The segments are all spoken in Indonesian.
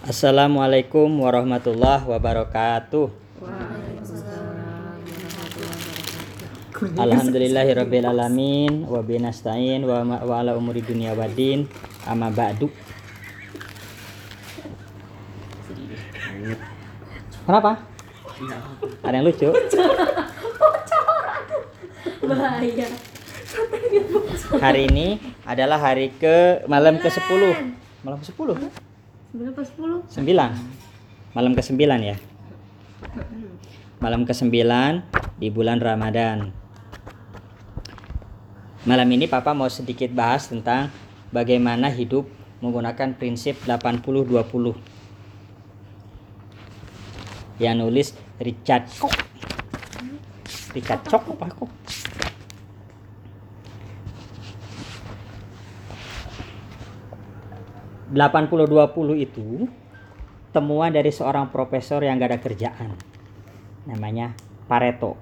Assalamualaikum warahmatullahi wabarakatuh. Alhamdulillahirabbil alamin wa binastain wa, ma- wa ala umuri dunya waddin amma ba'du. Kenapa? Ada yang lucu? bahaya Hari ini adalah hari ke malam ke-10. Malam ke-10? Sembilan pas sepuluh? 9 malam ke 9 ya? Malam ke 9 di bulan Ramadan. Malam ini papa mau sedikit bahas tentang bagaimana hidup menggunakan prinsip 80-20 yang nulis Richard Koch Richard Koch apa kok delapan puluh dua puluh itu temuan dari seorang profesor yang gak ada kerjaan. Namanya Pareto.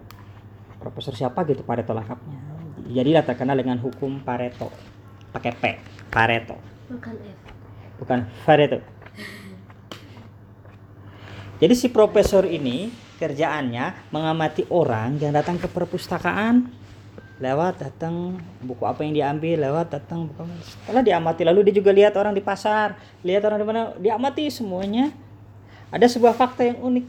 Profesor siapa gitu Pareto lengkapnya. Jadilah terkenal dengan hukum Pareto. Pakai P, Pareto. bukan F Bukan Pareto. Jadi si profesor ini kerjaannya mengamati orang yang datang ke perpustakaan lewat datang buku apa yang diambil lewat datang buku setelah diamati. Lalu dia juga lihat orang di pasar lihat orang di mana diamati semuanya. Ada sebuah fakta yang unik.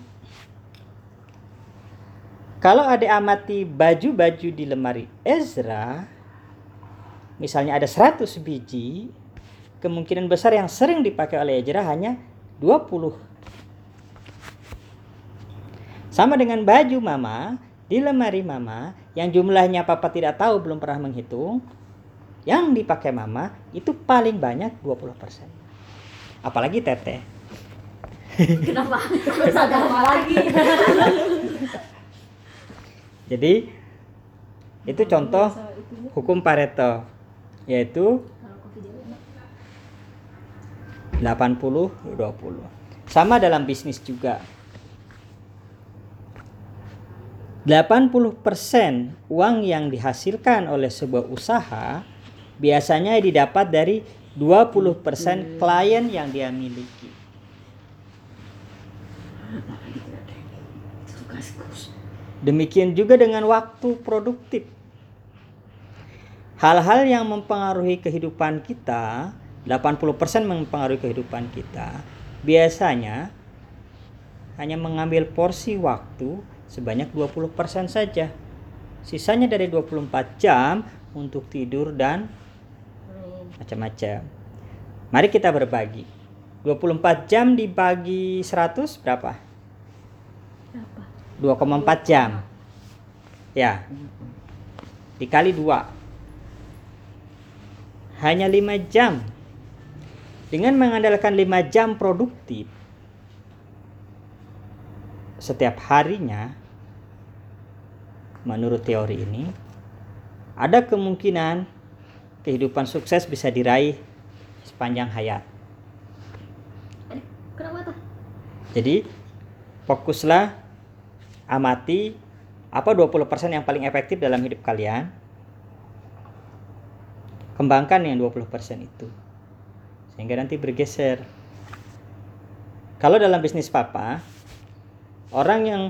Kalau ada amati baju-baju di lemari Ezra misalnya ada 100 biji kemungkinan besar yang sering dipakai oleh Ezra hanya 20 sama dengan baju mama di lemari mama yang jumlahnya papa tidak tahu belum pernah menghitung. Yang dipakai mama itu paling banyak 20%. Apalagi teteh. kenapa apa lagi Jadi itu contoh hukum Pareto yaitu 80 20. Sama dalam bisnis juga. 80% uang yang dihasilkan oleh sebuah usaha biasanya didapat dari 20% klien yang dia miliki. Demikian juga dengan waktu produktif. Hal-hal yang mempengaruhi kehidupan kita, 80% mempengaruhi kehidupan kita, biasanya hanya mengambil porsi waktu sebanyak 20% saja. Sisanya dari 24 jam untuk tidur dan macam-macam. Mari kita berbagi. 24 jam dibagi 100 berapa? apa 2,4 jam. Ya. Dikali 2. Hanya 5 jam. Dengan mengandalkan 5 jam produktif setiap harinya menurut teori ini ada kemungkinan kehidupan sukses bisa diraih sepanjang hayat. Eh, kenapa tuh Jadi fokuslah amati apa 20% yang paling efektif dalam hidup kalian. Kembangkan yang 20% itu. Sehingga nanti bergeser. Kalau dalam bisnis papa, orang yang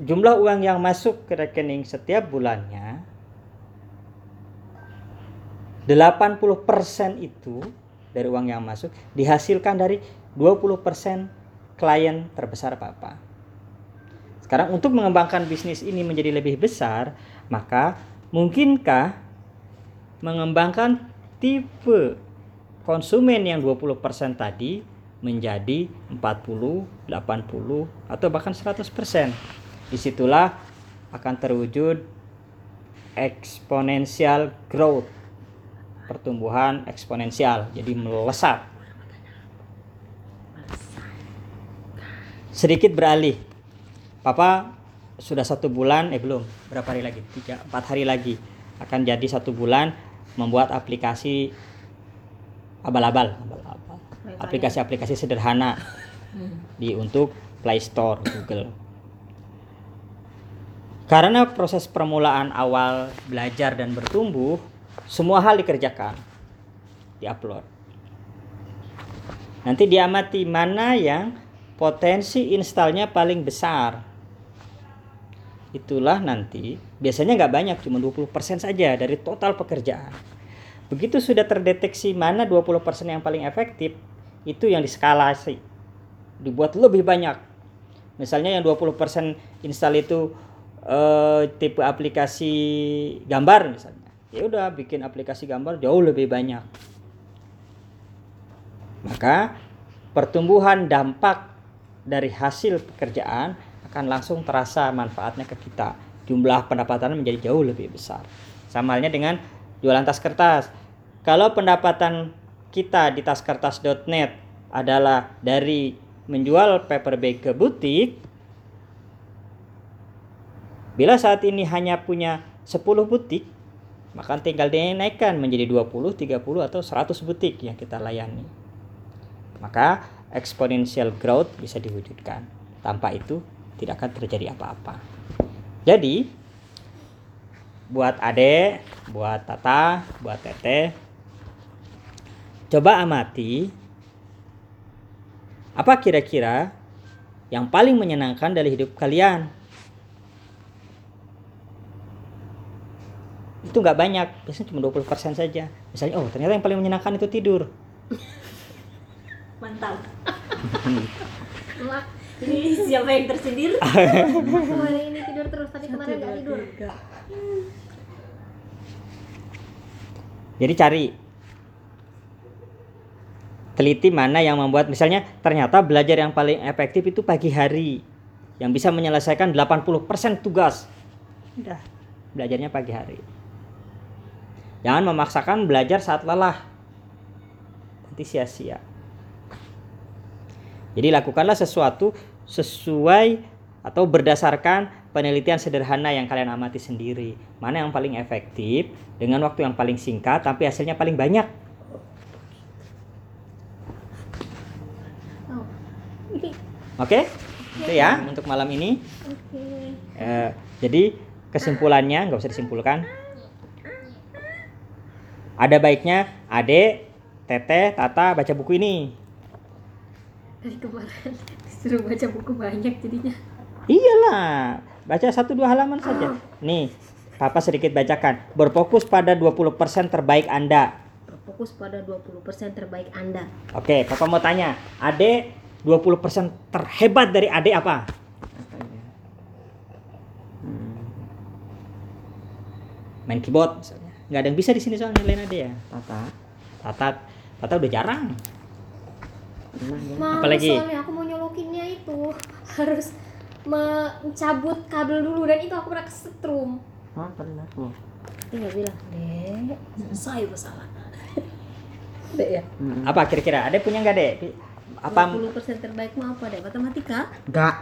jumlah uang yang masuk ke rekening setiap bulannya 80% itu dari uang yang masuk dihasilkan dari 20% klien terbesar Papa. Sekarang untuk mengembangkan bisnis ini menjadi lebih besar, maka mungkinkah mengembangkan tipe konsumen yang 20% tadi menjadi 40, 80 atau bahkan 100%. Di situlah akan terwujud exponential growth pertumbuhan eksponensial jadi melesat. Sedikit beralih. Papa sudah satu bulan eh belum berapa hari lagi? Tiga empat hari lagi akan jadi satu bulan membuat aplikasi abal-abal. Abal-abal aplikasi-aplikasi sederhana di untuk Play Store Google karena proses permulaan awal belajar dan bertumbuh semua hal dikerjakan diupload Nanti diamati mana yang potensi installnya paling besar. Itulah nanti biasanya nggak banyak cuma 20% saja dari total pekerjaan. Begitu sudah terdeteksi mana 20% yang paling efektif, itu yang diskalasi. Dibuat lebih banyak. Misalnya yang 20% install itu eh, tipe aplikasi gambar misalnya. Ya udah bikin aplikasi gambar jauh lebih banyak. Maka pertumbuhan dampak dari hasil pekerjaan akan langsung terasa manfaatnya ke kita. Jumlah pendapatan menjadi jauh lebih besar. Sama halnya dengan jualan tas kertas. Kalau pendapatan kita di taskertas.net adalah dari menjual paper bag ke butik, bila saat ini hanya punya 10 butik, maka tinggal dinaikkan menjadi 20, 30 atau 100 butik yang kita layani. Maka exponential growth bisa diwujudkan. Tanpa itu tidak akan terjadi apa-apa. Jadi buat Ade, buat Tata, buat Tete, coba amati apa kira-kira yang paling menyenangkan dari hidup kalian. Itu nggak banyak, biasanya cuma 20% saja. Misalnya, oh ternyata yang paling menyenangkan itu tidur. Mantap. Ini siapa yang tersindir? Hari ini tidur terus, tapi kemarin nggak tidur. Jadi cari teliti mana yang membuat misalnya ternyata belajar yang paling efektif itu pagi hari yang bisa menyelesaikan 80% tugas. Udah, belajarnya pagi hari. Jangan memaksakan belajar saat lelah. Nanti sia-sia. Jadi lakukanlah sesuatu sesuai atau berdasarkan penelitian sederhana yang kalian amati sendiri. Mana yang paling efektif dengan waktu yang paling singkat tapi hasilnya paling banyak. Oh, Oke? Itu ya untuk malam ini. Eh, jadi kesimpulannya nggak usah disimpulkan. Ada baiknya Ade, Teteh, Tata baca buku ini. Dari kemarin disuruh baca buku banyak jadinya. Iyalah, baca satu dua halaman saja. Nih, Papa sedikit bacakan. Berfokus pada 20% terbaik Anda. Berfokus pada 20% terbaik Anda. Oke, Papa mau tanya. Ade 20% terhebat dari Ade apa? Main keyboard misalnya. Nggak ada yang bisa di sini soalnya lain Ade ya. Tata. Tata, Tata udah jarang. Mau Apalagi? soalnya aku mau nyolokinnya itu harus mencabut kabel dulu dan itu aku pernah kesetrum. Oh, pernah. Oh. Dia nggak bilang, dek, Saya masalah. dek ya. Mm. Apa kira-kira? Ade punya nggak dek? Apa 20% terbaikmu apa dek? Matematika? Enggak.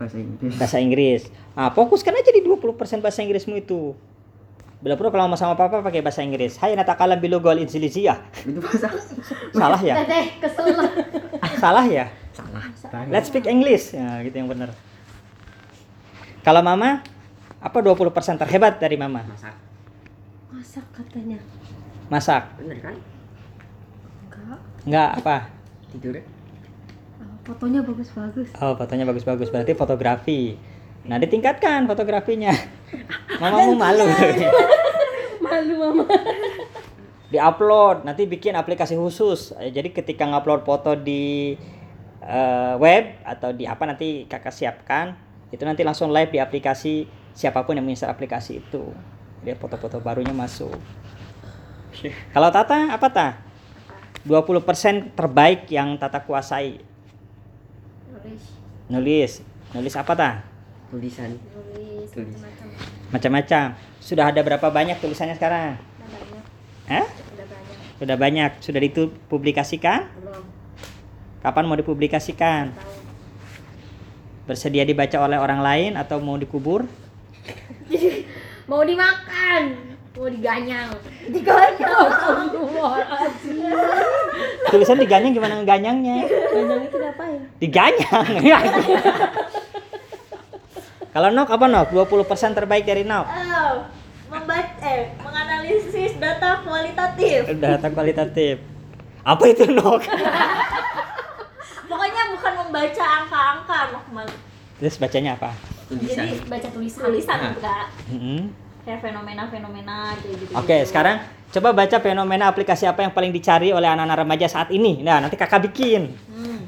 Bahasa Inggris. bahasa Inggris? Nah, fokuskan aja di 20% bahasa Inggrismu itu. Bila perlu kalau sama papa pakai bahasa Inggris. Hai natakalam bilogol insilizia. Itu bahasa Salah ya? Teteh, kesel lah. Salah ya? salah. Let's speak English. Ya, gitu yang benar. Kalau mama, apa 20% terhebat dari mama? Masak. Masak katanya. Masak. Bener kan? Enggak. Enggak apa? Tidur. Oh, fotonya bagus-bagus. Oh, fotonya bagus-bagus. Berarti fotografi. Nah, ditingkatkan fotografinya. Mamamu malu. Malu mama. Di-upload, nanti bikin aplikasi khusus. Eh, Jadi ketika ngupload foto di eh, web atau di apa nanti kakak siapkan, itu nanti langsung live di aplikasi siapa pun yang menginstal aplikasi itu. Dia foto-foto barunya masuk. Kalau Tata apa ta? 20% terbaik yang Tata kuasai. Nulis, Nulis. Nulis apa ta? Tulisan. nulis Tulis. Macam-macam. Sudah ada berapa banyak tulisannya sekarang? Udah banyak, Hah? udah banyak. Sudah banyak. Sudah dipublikasikan? Belum Kapan mau dipublikasikan? Bersedia dibaca oleh orang lain atau mau dikubur? Mau dimakan, mau diganyang. Diganyang. Tulisan diganyang gimana ngeganyangnya? Ganyang itu ngapain? Diganyang. Kalau Nok apa Nok? 20% terbaik dari Nok. Oh, membaca, eh, menganalisis data kualitatif. Data kualitatif. Apa itu nok? Pokoknya bukan membaca angka-angka, Nokmal. Terus bacanya apa? Tulisan. Jadi baca tulisan tulisan Nah. enggak Mm-mm. kayak fenomena-fenomena kayak gitu. Oke, sekarang coba baca fenomena aplikasi apa yang paling dicari oleh anak-anak remaja saat ini. Nah, nanti kakak bikin. Hmm.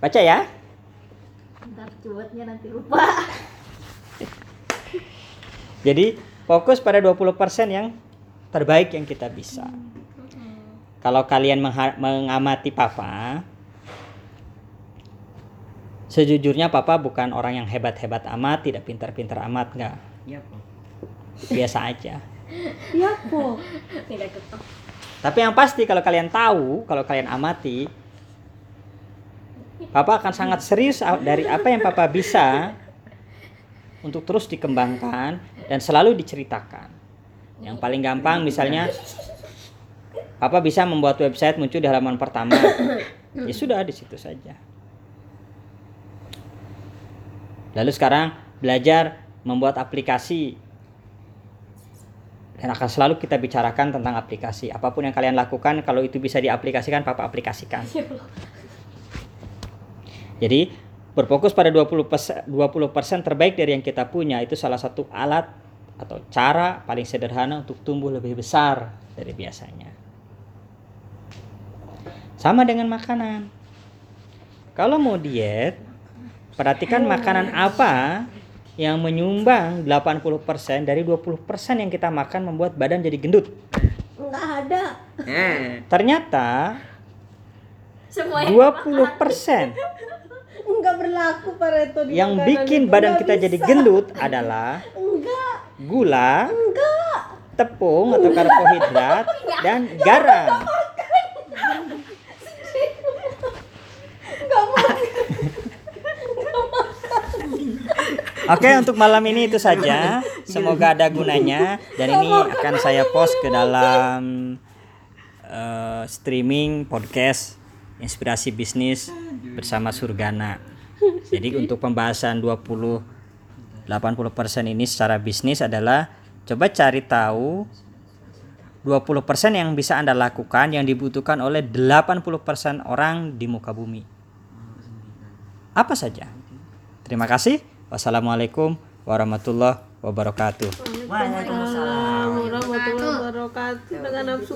Baca ya. Ntar cuatnya nanti lupa. Jadi fokus pada 20% yang terbaik yang kita bisa. Kalau kalian mengamati papa, sejujurnya papa bukan orang yang hebat-hebat amat, tidak pintar-pintar amat, enggak. Iya. Biasa aja. Iya, Po. tidak ketok Tapi yang pasti kalau kalian tahu, kalau kalian amati, Papa akan sangat serius dari apa yang Papa bisa untuk terus dikembangkan dan selalu diceritakan. Yang paling gampang misalnya Papa bisa membuat website muncul di halaman pertama. Ya sudah di situ saja. Lalu sekarang belajar membuat aplikasi dan akan selalu kita bicarakan tentang aplikasi. Apa pun yang kalian lakukan, kalau itu bisa diaplikasikan, Papa aplikasikan. Jadi, berfokus pada 20%, 20% terbaik dari yang kita punya itu salah satu alat atau cara paling sederhana untuk tumbuh lebih besar dari biasanya. Sama dengan makanan. Kalau mau diet, perhatikan makanan apa yang menyumbang 80% dari 20% yang kita makan membuat badan jadi gendut. Enggak ada. Ternyata Semuanya 20% enggak berlaku Pareto di yang bikin itu. badan Nggak kita jadi bisa. gendut adalah Enggak, gula, enggak. tepung atau karbohidrat, dan garam. Enggak mau. Oke, untuk malam ini itu saja. Semoga ada gunanya dan ini akan saya post ke dalam eh, streaming podcast Inspirasi Bisnis bersama Surgana. Jadi untuk pembahasan 20 80% ini secara bisnis adalah coba cari tahu 20% yang bisa Anda lakukan yang dibutuhkan oleh 80% orang di muka bumi. Apa saja? Terima kasih. Wassalamualaikum warahmatullahi wabarakatuh. Waalaikumsalam. Warahmatullahi wabarakatuh dengan nafsu.